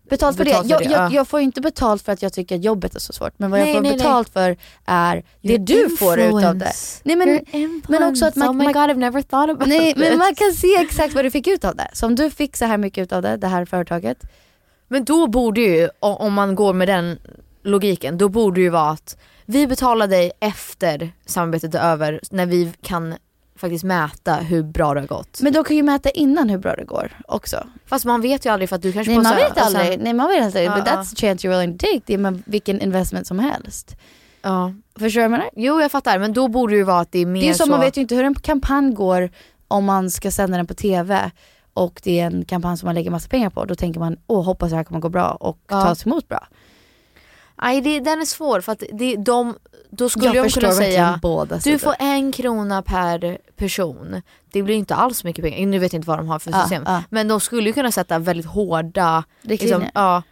Betalt för Betalt det. för Jag, det, jag, ja. jag får inte betalt för att jag tycker att jobbet är så svårt. Men vad Nej, jag får nej, nej. betalt för är det du får ut av det. Nej men, men också att man, oh my god I've never thought about nej, this. men man kan se exakt vad du fick ut av det. Så om du fick så här mycket ut av det, det här företaget. Men då borde ju, om man går med den logiken, då borde ju vara att vi betalar dig efter samarbetet är över när vi kan faktiskt mäta hur bra det har gått. Men de kan ju mäta innan hur bra det går också. Fast man vet ju aldrig för att du kanske Nej man vet och sen- aldrig, nej man vet aldrig. Ja, But that's a chance you're willing to take. Det är med vilken investment som helst. Ja. Förstår du vad jag menar? Jo jag fattar men då borde det ju vara att det är mer Det är som så... man vet ju inte hur en kampanj går om man ska sända den på TV och det är en kampanj som man lägger massa pengar på. Då tänker man, åh hoppas det här kommer gå bra och Ja. tas emot bra. Nej det, den är svår för att det, de, då skulle Jag jag, kunna säga båda du får en krona per person. Det blir inte alls mycket pengar, nu vet jag inte vad de har för Ja, system. ja. Men de skulle ju kunna sätta väldigt hårda, liksom, ja.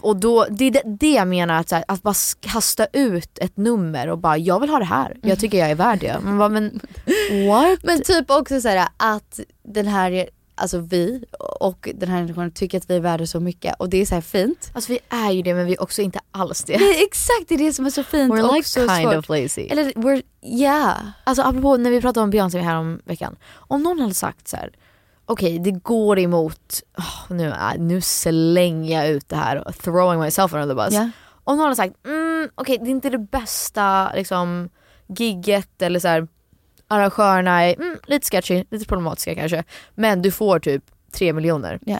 Och då, det är det, det jag menar, att, så här, att bara kasta ut ett nummer och bara jag vill ha det här, jag tycker jag är värd det. Man bara, men what? Men typ också så här att den här, alltså vi och den här generationen tycker att vi är värda så mycket och det är så här fint. Alltså vi är ju det men vi är också inte alls det. Är exakt det, är det som är så fint We're och like så kind svårt. of lazy. Eller we're, yeah. Alltså apropå när vi pratade om Beyoncé här om veckan. Om någon hade sagt så här. okej det går emot, åh, nu, äh, nu slänger jag ut det här throwing myself under the bus. Ja. Om någon hade sagt, mm, okej det är inte det bästa liksom, gigget eller så här, arrangörerna är mm, lite sketchy, lite problematiska kanske. Men du får typ tre miljoner. Ja.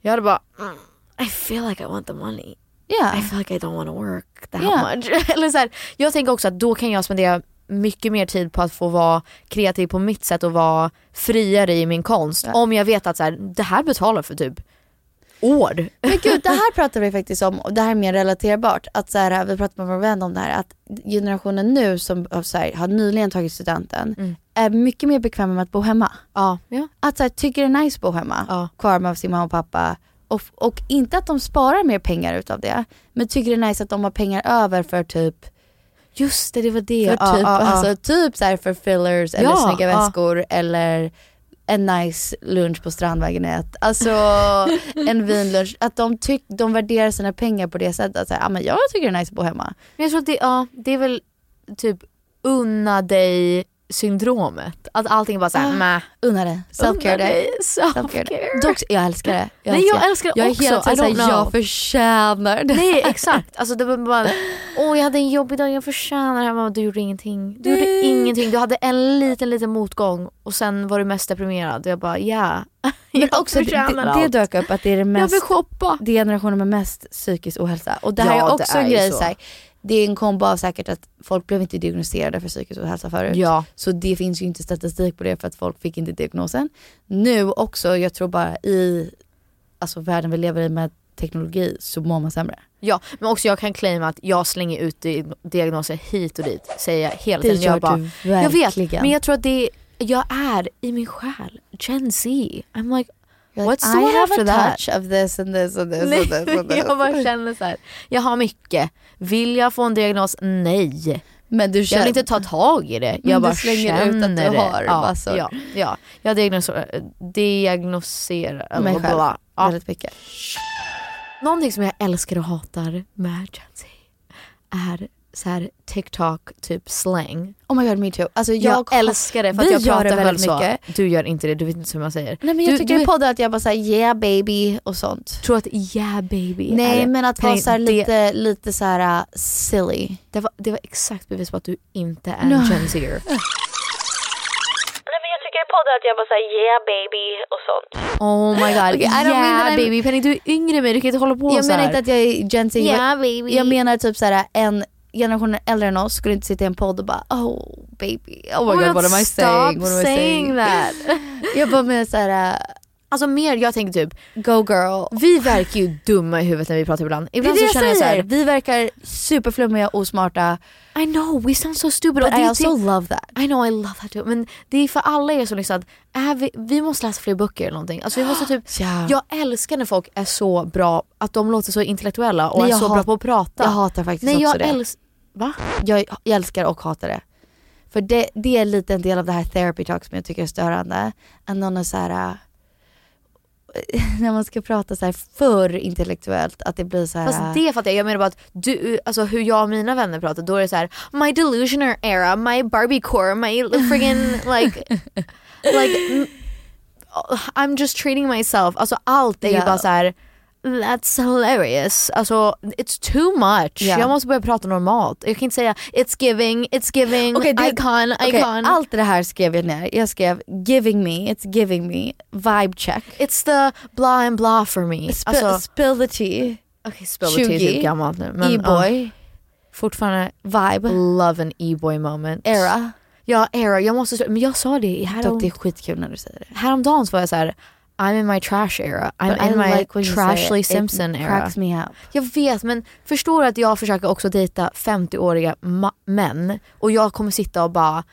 Jag hade bara, mm, I feel like I want the money. Yeah. I feel like I don't want to work that Ja. much. Eller så här, jag tänker också att då kan jag spendera mycket mer tid på att få vara kreativ på mitt sätt och vara friare i min konst. Ja. Om jag vet att så här, det här betalar för typ år. Men gud, det här pratar vi faktiskt om och det här är mer relaterbart. Att så här, vi pratade med vår vän om det här, att generationen nu som här, har nyligen tagit studenten Mm. är mycket mer bekväma med att bo hemma. Ja. Att så här, tycker det är nice att bo hemma, Ja. kvar med sin mamma och pappa. Och, och inte att de sparar mer pengar utav det, men tycker det är nice att de har pengar över för typ Just det, det var det. För typ, ja. Alltså, typ så för fillers eller Ja, snygga väskor eller en nice lunch på Strandvägen 1. Alltså en vinlunch. Att de, tyck, de värderar sina pengar på det sättet. Att säga, ah, men jag tycker det är nice att bo hemma. Men jag tror att det, ja, det är väl typ unna dig syndromet. Att allting är bara såhär, Ah, mäh. Unna dig. Self-care day. Self-care. Dock, jag älskar det. Jag Nej, älskar jag älskar det jag är också. helt I don't såhär, know. jag förtjänar det. Nej exakt, alltså det var bara, åh jag hade en jobbig dag, jag förtjänar det här. Du gjorde ingenting. Du gjorde Nej. ingenting, du hade en liten liten motgång och sen var du mest deprimerad. Jag bara ja, Men jag också det, det, dök upp att det är det Jag mest vill shoppa. det är generationen med mest psykisk ohälsa. Och det här Ja, är också är en grej så. så här, det är en kombo av säkert att folk blev inte diagnostiserade för psykisk ohälsa förut. Ja. Så det finns ju inte statistik på det för att folk fick inte diagnosen. Nu också, jag tror bara i alltså världen vi lever i med teknologi så mår man sämre. Ja, men också jag kan claima att jag slänger ut di- diagnoser hit och dit. Säger jag hela Det tiden. gör jag, bara, du jag vet, verkligen. men jag tror att det jag är i min själ, Gen Z. I'm like, You're what's like, I have a that? touch of this and this and this Nej, and this and this. jag bara känner så här. jag har mycket. Vill jag få en diagnos? Nej. Men du Jag känner, vill inte ta tag i det. Jag du bara slänger ut att känner du det. har ja, massor. Ja, ja. jag diagnoser, diagnoserar mig själv bla. Ja. väldigt mycket. Någonting som jag älskar och hatar med Z är så här TikTok typ slang. Oh my god me too. Alltså Jag, jag, älskar det för att jag gör pratar det själv väldigt så. mycket. Du gör inte det, du vet inte hur man säger. Nej men jag du, tycker du i podden att jag bara säger yeah baby och sånt. tror att yeah baby Nej är men att vara Penny, så här det- lite, lite så här uh, silly. Det var, det var exakt bevis på att du inte är No. en Gen Zer. Nej men jag tycker i podden att jag bara säger yeah baby och sånt. Oh my god, Okay, I don't mean yeah that I'm- baby. Penny du är yngre än mig, du kan inte hålla på Jag så menar här. inte att jag är Gen Z. Yeah baby. Jag menar typ så här en generation äldre än oss skulle inte sitta i en podd och bara oh baby, oh my Oh god what am I saying? What am I saying that. jag bara menar såhär, Alltså mer, jag tänker typ, go girl. vi verkar ju dumma i huvudet när vi pratar ibland. Det är Ibland det så jag känner jag så säger, här, vi verkar superflummiga och osmarta. I know we sound so stupid. But I also typ- love that. I know I love that too. Men det är för alla er som lyssnar att är vi, vi måste läsa fler böcker eller någonting. Alltså vi måste typ, Ja. Jag älskar när folk är så bra, att de låter så intellektuella och Nej, är så bra på att prata. Jag hatar faktiskt Nej också jag det. Va? jag, jag älskar och hatar det. För det, det är lite en del av det här therapy talk som jag tycker är störande. Att någon är så här, äh, när man ska prata så här för intellektuellt, att det blir så här. Fast det fattar jag, jag menar bara att du, alltså hur jag och mina vänner pratar då är det så här: my delusioner era, my barbiecore, my friggin like, like I'm just treating myself. Alltså allt är ju Ja. bara så här. That's hilarious. Alltså it's too much. Ja. Jag måste börja prata normalt. Jag kan inte säga it's giving, it's giving, Okej, det- icon, Okej, icon. allt det här skrev jag ner. Jag skrev giving me, it's giving me, vibe check. It's the blah and blah for me. Sp- Alltså, spill the tea, okay, spill the tea är 20, typ gammalt nu. e-boy, Fortfarande vibe. love an e-boy moment. Era. Ja, era. Jag måste, men jag sa det i Dock härom, det är skitkul när du säger det. häromdagen så var jag så här. I'm in my trash era. I'm But I in my like when you say Trashley it. Simpson It era. cracks me up. Jag vet men förstår du att jag försöker också dejta 50-åriga ma- män och jag kommer sitta och bara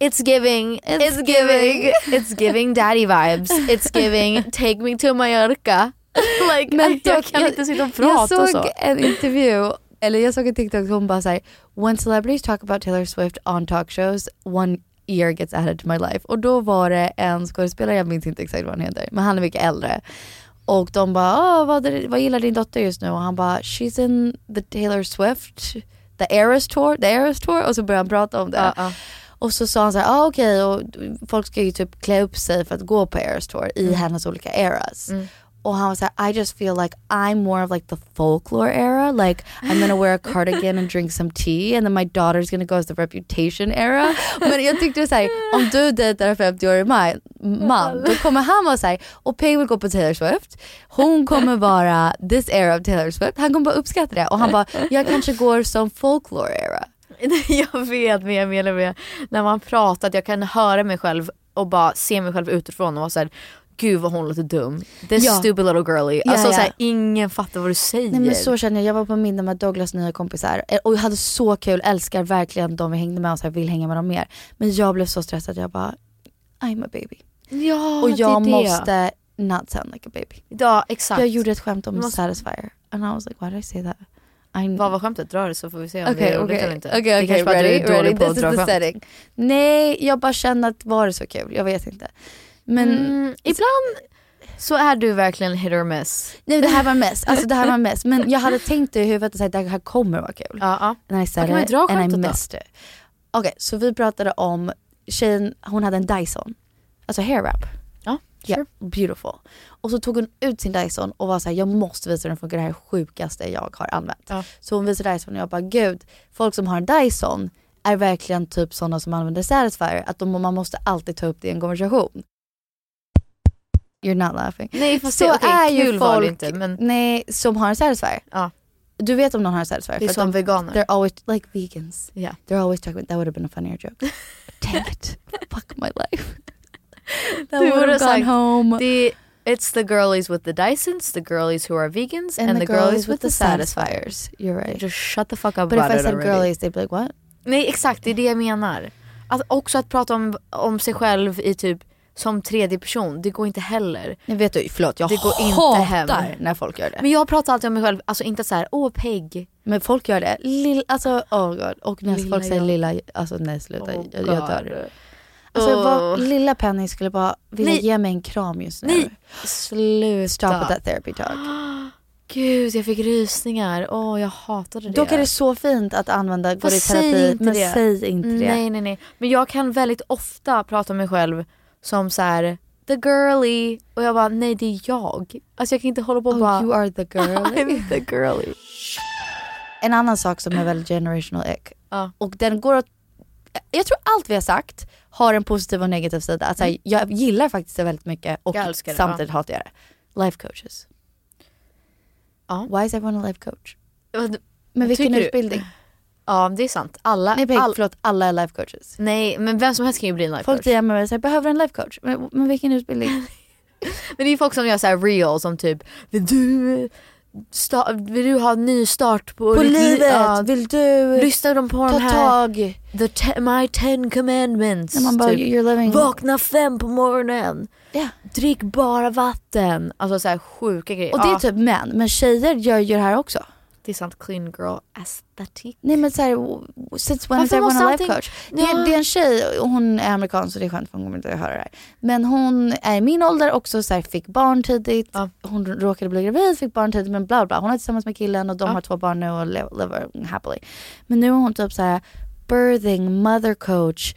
It's giving, it's, giving, it's giving daddy vibes, it's giving take me to Mallorca. like, Men jag dock, kan inte sitta och Jag prata och såg så. en intervju, eller jag såg en TikTok hon bara såhär, when celebrities talk about Taylor Swift on talk shows, one year gets added to my life. Och då var det en skådespelare, jag minns inte exakt vad han heter, men han är mycket äldre. Och de bara, Åh, vad, är- vad gillar din dotter just nu? Och han bara, she's in the Taylor Swift, the Eras tour, the Eras tour. Och så började han prata om det. Ja, ja. Och så sa han såhär, ah, okej och folk ska ju typ klä upp sig för att gå på Eras tour i hennes olika eras. Och han var såhär, I just feel like I'm more of like the folklore era. Like I'm gonna wear a cardigan and drink some tea and then my daughter's gonna go as the reputation era. Men jag tyckte såhär, om du dejtar en 50-årig man, man då kommer han vara såhär, och Peg vill gå på Taylor Swift. Hon kommer vara this era of Taylor Swift. Han kommer bara uppskatta det. Och han bara, jag kanske går som folklore era. jag vet men jag menar med när man pratar att jag kan höra mig själv och bara se mig själv utifrån och vara såhär Gud vad hon låter dum. This Ja. stupid little girly. Ja, alltså ja. såhär ingen fattar vad du säger. Nej men så känner jag, jag var på middag med Douglas nya kompisar eh, och jag hade så kul, älskar verkligen de vi hängde med och så här, vill hänga med dem mer. Men jag blev så stressad, jag bara I'm a baby. ja, och jag det är det. måste not sound like a baby. Ja exakt. Jag gjorde ett skämt om måste- Satisfyer and I was like why did I say that? I'm... Vad var skämtet? Dra det så får vi se om det Okej är roligt eller inte. okej Det bara att du ready ready this is the setting. Nej jag bara kände att var det så kul? Jag vet inte. Men Mm, ibland så är du verkligen hit or miss. nej det här var mest, alltså det här var mest. Men jag hade tänkt det i huvudet att det här kommer vara kul. Ja, ja. And I said man it dra and I missed it. Okej, så vi pratade om tjejen, hon hade en Dyson. Alltså hair wrap. Ja, sure. beautiful. Och så tog hon ut sin Dyson och var såhär, jag måste visa hur den funkar, det här är sjukaste jag har använt. Ja. Så hon visade Dyson och jag bara, gud, folk som har en Dyson är verkligen typ sådana som använder Satisfyer, att de, man måste alltid ta upp det i en konversation. You're not laughing. Nej fast Så det, okej, är ju kul var det folk- inte men Nej, som har en Satisfyer. ja, Du vet om någon har en Satisfyer? det är som de, veganer. They're always like vegans. Ja. They're always talking about that would have been a funnier joke. Dang it. Fuck my life. That Du would have ha gone sagt, home. Det, it's the girlies with the Dysons, the girlies who are vegans and, the, girlies with the satisfiers. You're right. Just shut the fuck up But if about I it said already. girlies they'd be like what? Nej exakt, det är det jag menar. Att också att prata om, om sig själv i typ som tredje person, det går inte heller. Jag vet du, förlåt jag Det går inte hem. när folk gör det. Men jag pratar alltid om mig själv, alltså inte så här, åh Peg. Men folk gör det. Lill, alltså oh god. Och när Lilla folk säger jag. lilla, alltså nej sluta. Oh jag, jag dör. Alltså Åh. vad, lilla Penny skulle bara vilja Nej. ge mig en kram just nu. Nej, sluta. Stop with that therapy talk. Gud jag fick rysningar, åh jag hatade det. Dock är det så fint att använda gå i terapi men det. säg inte det. Nej nej nej. Men jag kan väldigt ofta prata om mig själv som så här: the girly och jag bara nej det är jag. Alltså jag kan inte hålla på och Oh, bara you are the girl. I'm the girly. En annan sak som är väldigt generational ick. Ja. Och den går att, jag tror allt vi har sagt har en positiv och negativ sida. Alltså, Jag gillar faktiskt det väldigt mycket och det, samtidigt hatar jag det. Life coaches. Ja. Why is everyone a life coach? Vad- Men vilken Tycker du? Ja det är sant. Alla, Nej, Peg, all, förlåt, alla är life coaches. nej men vem som helst kan ju bli en life Folk coach. DMar mig och säger, behöver en life coach? Men, men vilken utbildning? Men det är folk som gör så här real som typ, vill du, sta, vill du ha en ny start på, På ditt li- livet, Ja, vill du Lyssnar de på ta de här, tag? the te- my ten commandments. Man bara, typ, you're living... Vakna fem på morgonen, Ja. drick bara vatten. Alltså så här sjuka grejer. Och det är Ja, typ män, men tjejer gör ju det här också. Det är sant, clean girl aesthetic. Nej men såhär, since when is everyone a life coach? Det, är, det är en tjej, hon är amerikansk så det är skönt för hon kommer inte att höra det här. Men hon är i min ålder också, så här, fick barn tidigt. Ja. Hon råkade bli gravid, fick barn tidigt men bla bla. Hon är tillsammans med killen och de Ja. har två barn nu och le- lever happily. Men nu är hon typ så här birthing, mother coach,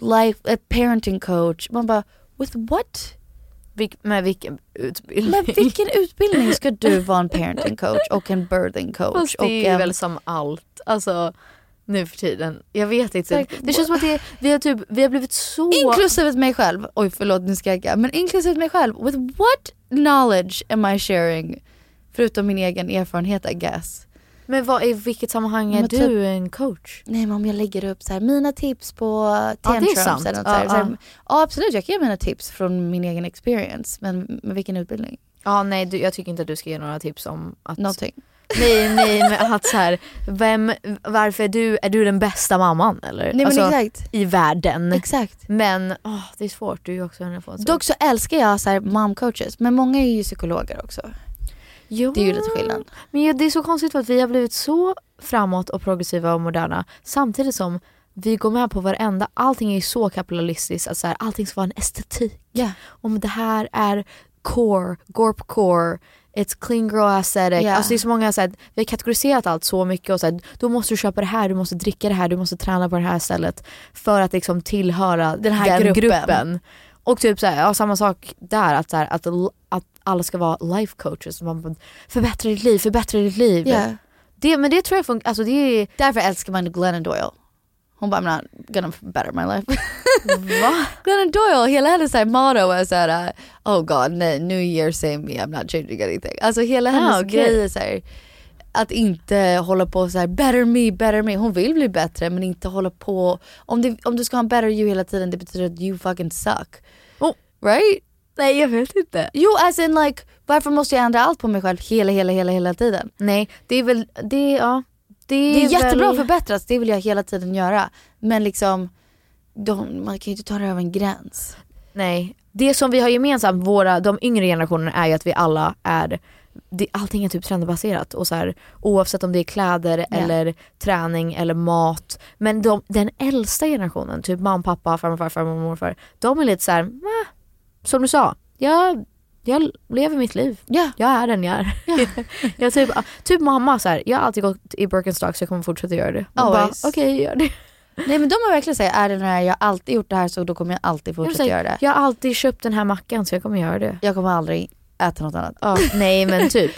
life, a parenting coach. Man bara, with what? Vilk, med vilken utbildning? Men vilken utbildning ska du vara en parenting coach och en birthing coach? Fast det är ju en, väl som allt. Alltså nu för tiden. Jag vet inte. Like, det känns som att det, vi, har typ, vi har blivit så... Inklusive mig själv, oj förlåt nu ska jag men inklusive mig själv, with what knowledge am I sharing? Förutom min egen erfarenhet I guess. Men vad, i vilket sammanhang är du typ- en coach? Nej men om jag lägger upp så här, mina tips på tantrums sant. eller något Ja, så här, så här, ja. ja absolut jag kan ge mina tips från min egen experience men med vilken utbildning? Ja nej du, jag tycker inte att du ska ge några tips om att... Någonting. Nej nej men att så här, vem, varför är du, är du den bästa mamman eller? Nej men Alltså, exakt. I världen. Exakt. Men åh, det är svårt, du är ju också en Dock så älskar jag så här mom coaches men många är ju psykologer också. Jo, Det är ju lite skillnad. Men det är så konstigt för att vi har blivit så framåt och progressiva och moderna samtidigt som vi går med på varenda, allting är ju så kapitalistiskt att så här, allting ska vara en estetik. Ja. Om det här är core, gorp core, it's clean girl aesthetic. Ja. Alltså det är så många, så här, vi har kategoriserat allt så mycket och så här, då måste du köpa det här, du måste dricka det här, du måste träna på det här stället för att liksom tillhöra Den här gruppen. gruppen. Och typ så här, ja, samma sak där, att, så här, att, att alla ska vara life coaches. Man bara, förbättra ditt liv, förbättra ditt liv. Ja. Det, men det tror jag funkar, alltså det är... Därför älskar man Glennon Doyle. Hon bara I'm not gonna better my life. Va? Glennon Doyle, hela hennes här motto är såhär oh god nej, new year same me I'm not changing anything. Alltså hela hennes Ah, okej. grej är så här, att inte hålla på så här better me, better me. Hon vill bli bättre men inte hålla på. Om, det, om du ska ha en better you hela tiden det betyder att you fucking suck. Oh. Right? Nej jag vet inte. Jo as in like varför måste jag ändra allt på mig själv hela hela hela hela tiden? Nej det är väl, det, ja. Det är, Det är jättebra att väl... förbättras, det vill jag hela tiden göra. Men liksom, de, man kan ju inte ta det över en gräns. Nej. Det som vi har gemensamt, våra, de yngre generationerna är ju att vi alla är det, allting är typ trendbaserat och så här, oavsett om det är kläder Ja. eller träning eller mat. Men de, den äldsta generationen, typ mamma, pappa, farmor, farfar, mormor, morfar. De är lite så här, "Mäh." Som du sa, jag, jag lever mitt liv. Ja. Jag är den jag är. jag typ, typ mamma, så här, jag har alltid gått i Birkenstock så jag kommer fortsätta göra det. Always. Okej, gör det. Nej men de har verkligen sagt, är det den här, jag har alltid gjort det här så då kommer jag alltid Jag, fortsätta säger, göra det. jag har alltid köpt den här mackan så jag kommer göra det. Jag kommer aldrig äta något annat. Ja, nej men typ.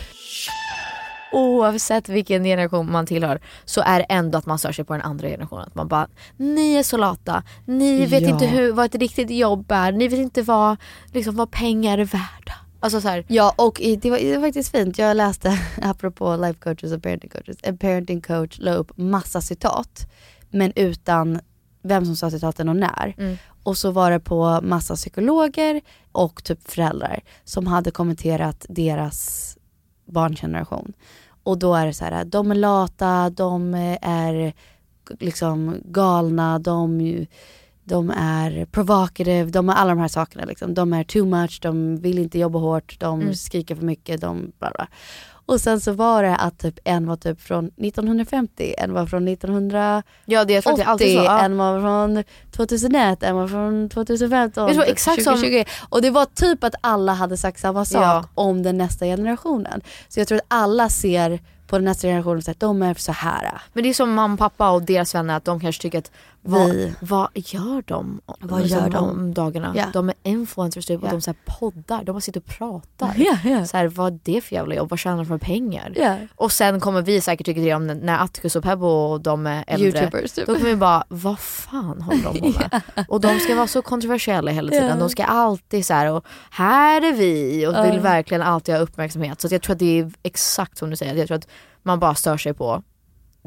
Oavsett vilken generation man tillhör så är det ändå att man stör sig på den andra generationen. Att man bara, ni är så lata, ni vet Ja. inte hur, vad ett riktigt jobb är, ni vet inte vad, liksom, vad pengar är värda. Alltså så här, Ja och det, var, det var faktiskt fint, jag läste apropå life coaches och parenting coaches, en parenting coach la upp massa citat men utan vem som sa citaten och när. Mm. Och så var det på massa psykologer och typ föräldrar som hade kommenterat deras barngeneration. Och då är det så här, de är lata, de är liksom galna, de, de är provocative, de är alla de här sakerna. Liksom. De är too much, de vill inte jobba hårt, de Mm. skriker för mycket, de bla bla. Och sen så var det att typ en var typ från 1950, en var från 1980, ja det, jag är alltid så. Ja. en var från 2001, en var från 2015, Vet du vad, exakt som- 2020. Och det var typ att alla hade sagt samma sak Ja. om den nästa generationen. Så jag tror att alla ser på nästa generationen och att de är så här. Men det är som mamma, pappa och deras vänner att de kanske tycker att vad, Vi- vad gör de? Vad liksom gör de? om dagarna? Ja. De är influencers typ och de så här poddar, de bara sitter och pratar. Så här, vad är det för jävla jobb? Vad tjänar de för pengar? Och sen kommer vi säkert tycka det om när- Atticus och Pebbo och de är äldre. Youtubers, typ. Då kommer vi bara, vad fan håller de på med? Och de ska vara så kontroversiella hela tiden. De ska alltid så här, och här är vi och vill verkligen alltid ha uppmärksamhet. Så jag tror att det är exakt som du säger, jag tror att man bara stör sig på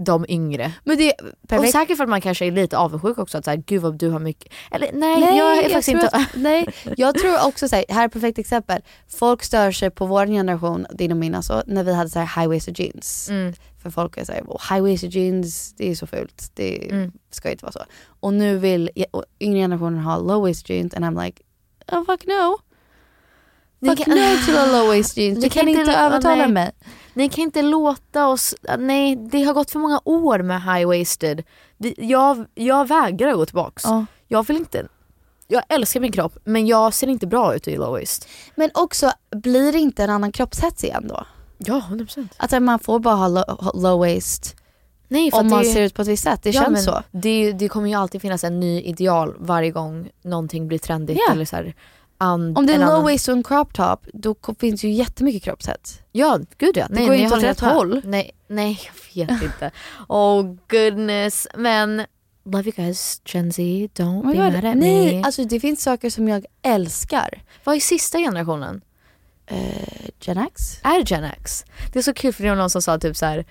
de yngre. Men det, Och perfekt. säkert för att man kanske är lite avundsjuk också, att så här, gud vad du har mycket. Eller nej, Nej, jag är faktiskt tror inte... Att, nej, jag tror också såhär, här är ett perfekt exempel. Folk stör sig på vår generation, din och min alltså, när vi hade så här high-waisted jeans. Mm. För folk är såhär, oh, high-waisted jeans, det är så fult. Det Mm. ska inte vara så. Och nu vill och yngre generationen ha low-waisted jeans and I'm like, oh fuck no. Ni Fuck kan- no to the low-waisted jeans. Du kan kan inte- övertala nej. mig. Ni kan inte låta oss, nej det har gått för många år med high-waisted. Vi, jag, jag vägrar gå tillbaks. Ja. Jag vill inte, jag älskar min kropp men jag ser inte bra ut i low-waist. Men också, blir det inte en annan kroppshets igen då? Ja 100%. Att man får bara ha low- ha low-waist Nej om man det, ser ut på ett visst sätt. Det ja, känns så. Det, det kommer ju alltid finnas en ny ideal varje gång någonting blir trendigt Ja. eller så här, an, Om det är low waist och en crop top, då finns ju jättemycket kroppshets. Ja, gud ja. Nej, går ju nej, inte jag åt rätt håll. Nej, nej jag vet inte. Oh goodness. Men love you guys Gen Z, don't Vad be mad det? at Nej, me. alltså det finns saker som jag älskar. Vad är sista generationen? Eh, Gen X? Är Gen X? Det är så kul för det var någon som sa typ så här.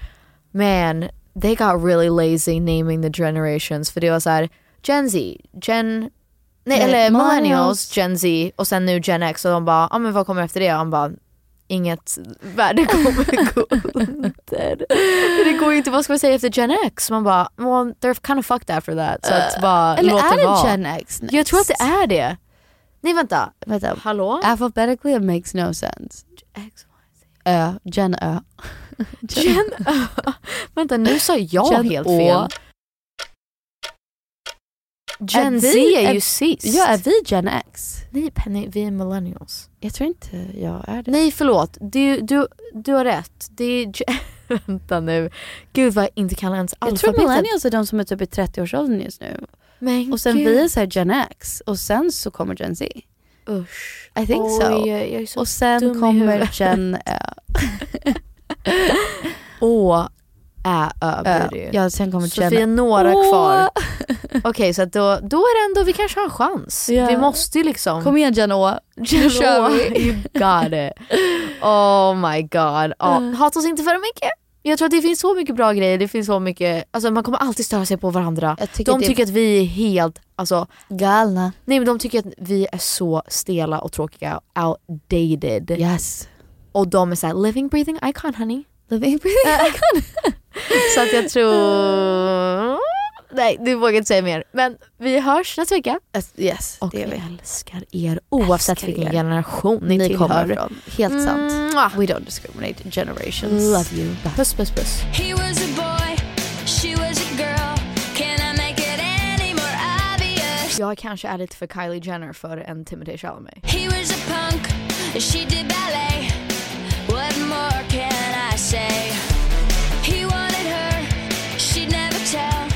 man, they got really lazy naming the generations. För det var så här, Gen Z, Gen... Nej, eller millennials. Gen Z och sen nu Gen X och de bara, ja ah, men vad kommer efter det? Och han bara, inget värde kommer gå under. Det går ju inte, vad ska man säga efter Gen X? Man bara, well they're kind of fucked after that. Så att bara Eller låt är det vara. Gen X next? Jag tror att det är det. Nej vänta, Vänta, hallå? alphabetically it makes no sense. X, Ö, Gen Ö. Gen Vänta nu sa jag Gen helt Å. Gen Är Z vi- är ju sist. Ja, är vi Gen X? Nej Penny, vi är millennials. Jag tror inte jag är det. Nej förlåt, du, du, du har rätt. Det är... Vänta nu. Gud vad jag inte kan ens Jag tror alfabetet. millennials är de som är typ i 30-årsåldern just nu. Men Och sen gud. vi är så här Gen X och sen så kommer Gen Z. Usch. I think Oj, so. Jag, jag Och sen kommer. Gen Ö. Å, Ä, Ö Ö. blir det ju. Ja, sen kommer Så vi är några Å. kvar. Okej så att då, då är det ändå, vi kanske har en chans. Ja. Vi måste ju liksom. Kom igen Gen Å. Gen Nu kör vi. You got it. Oh my god. Ja, hata oss inte för mycket. Jag tror att det finns så mycket bra grejer, det finns så mycket, alltså man kommer alltid störa sig på varandra. De det är tycker att vi är helt, alltså galna. nej men de tycker att vi är så stela och tråkiga, outdated. Yes. Och de är såhär living breathing icon honey. Living breathing icon. Så att jag tror, nej du vågar inte säga mer. Men vi hörs nästa vecka. Yes, Och det är vi älskar er oavsett Älskar vilken er. generation ni, Ni tillhör. kommer ifrån. Helt sant. Mwah. We don't discriminate generations. Love you. Puss puss puss. He was a boy, she was a girl. Can I make it any more obvious? Jag kanske är lite för Kylie Jenner för en Timothée Chalamet. He was a punk, she did ballet. What more can I say? she'd never tell.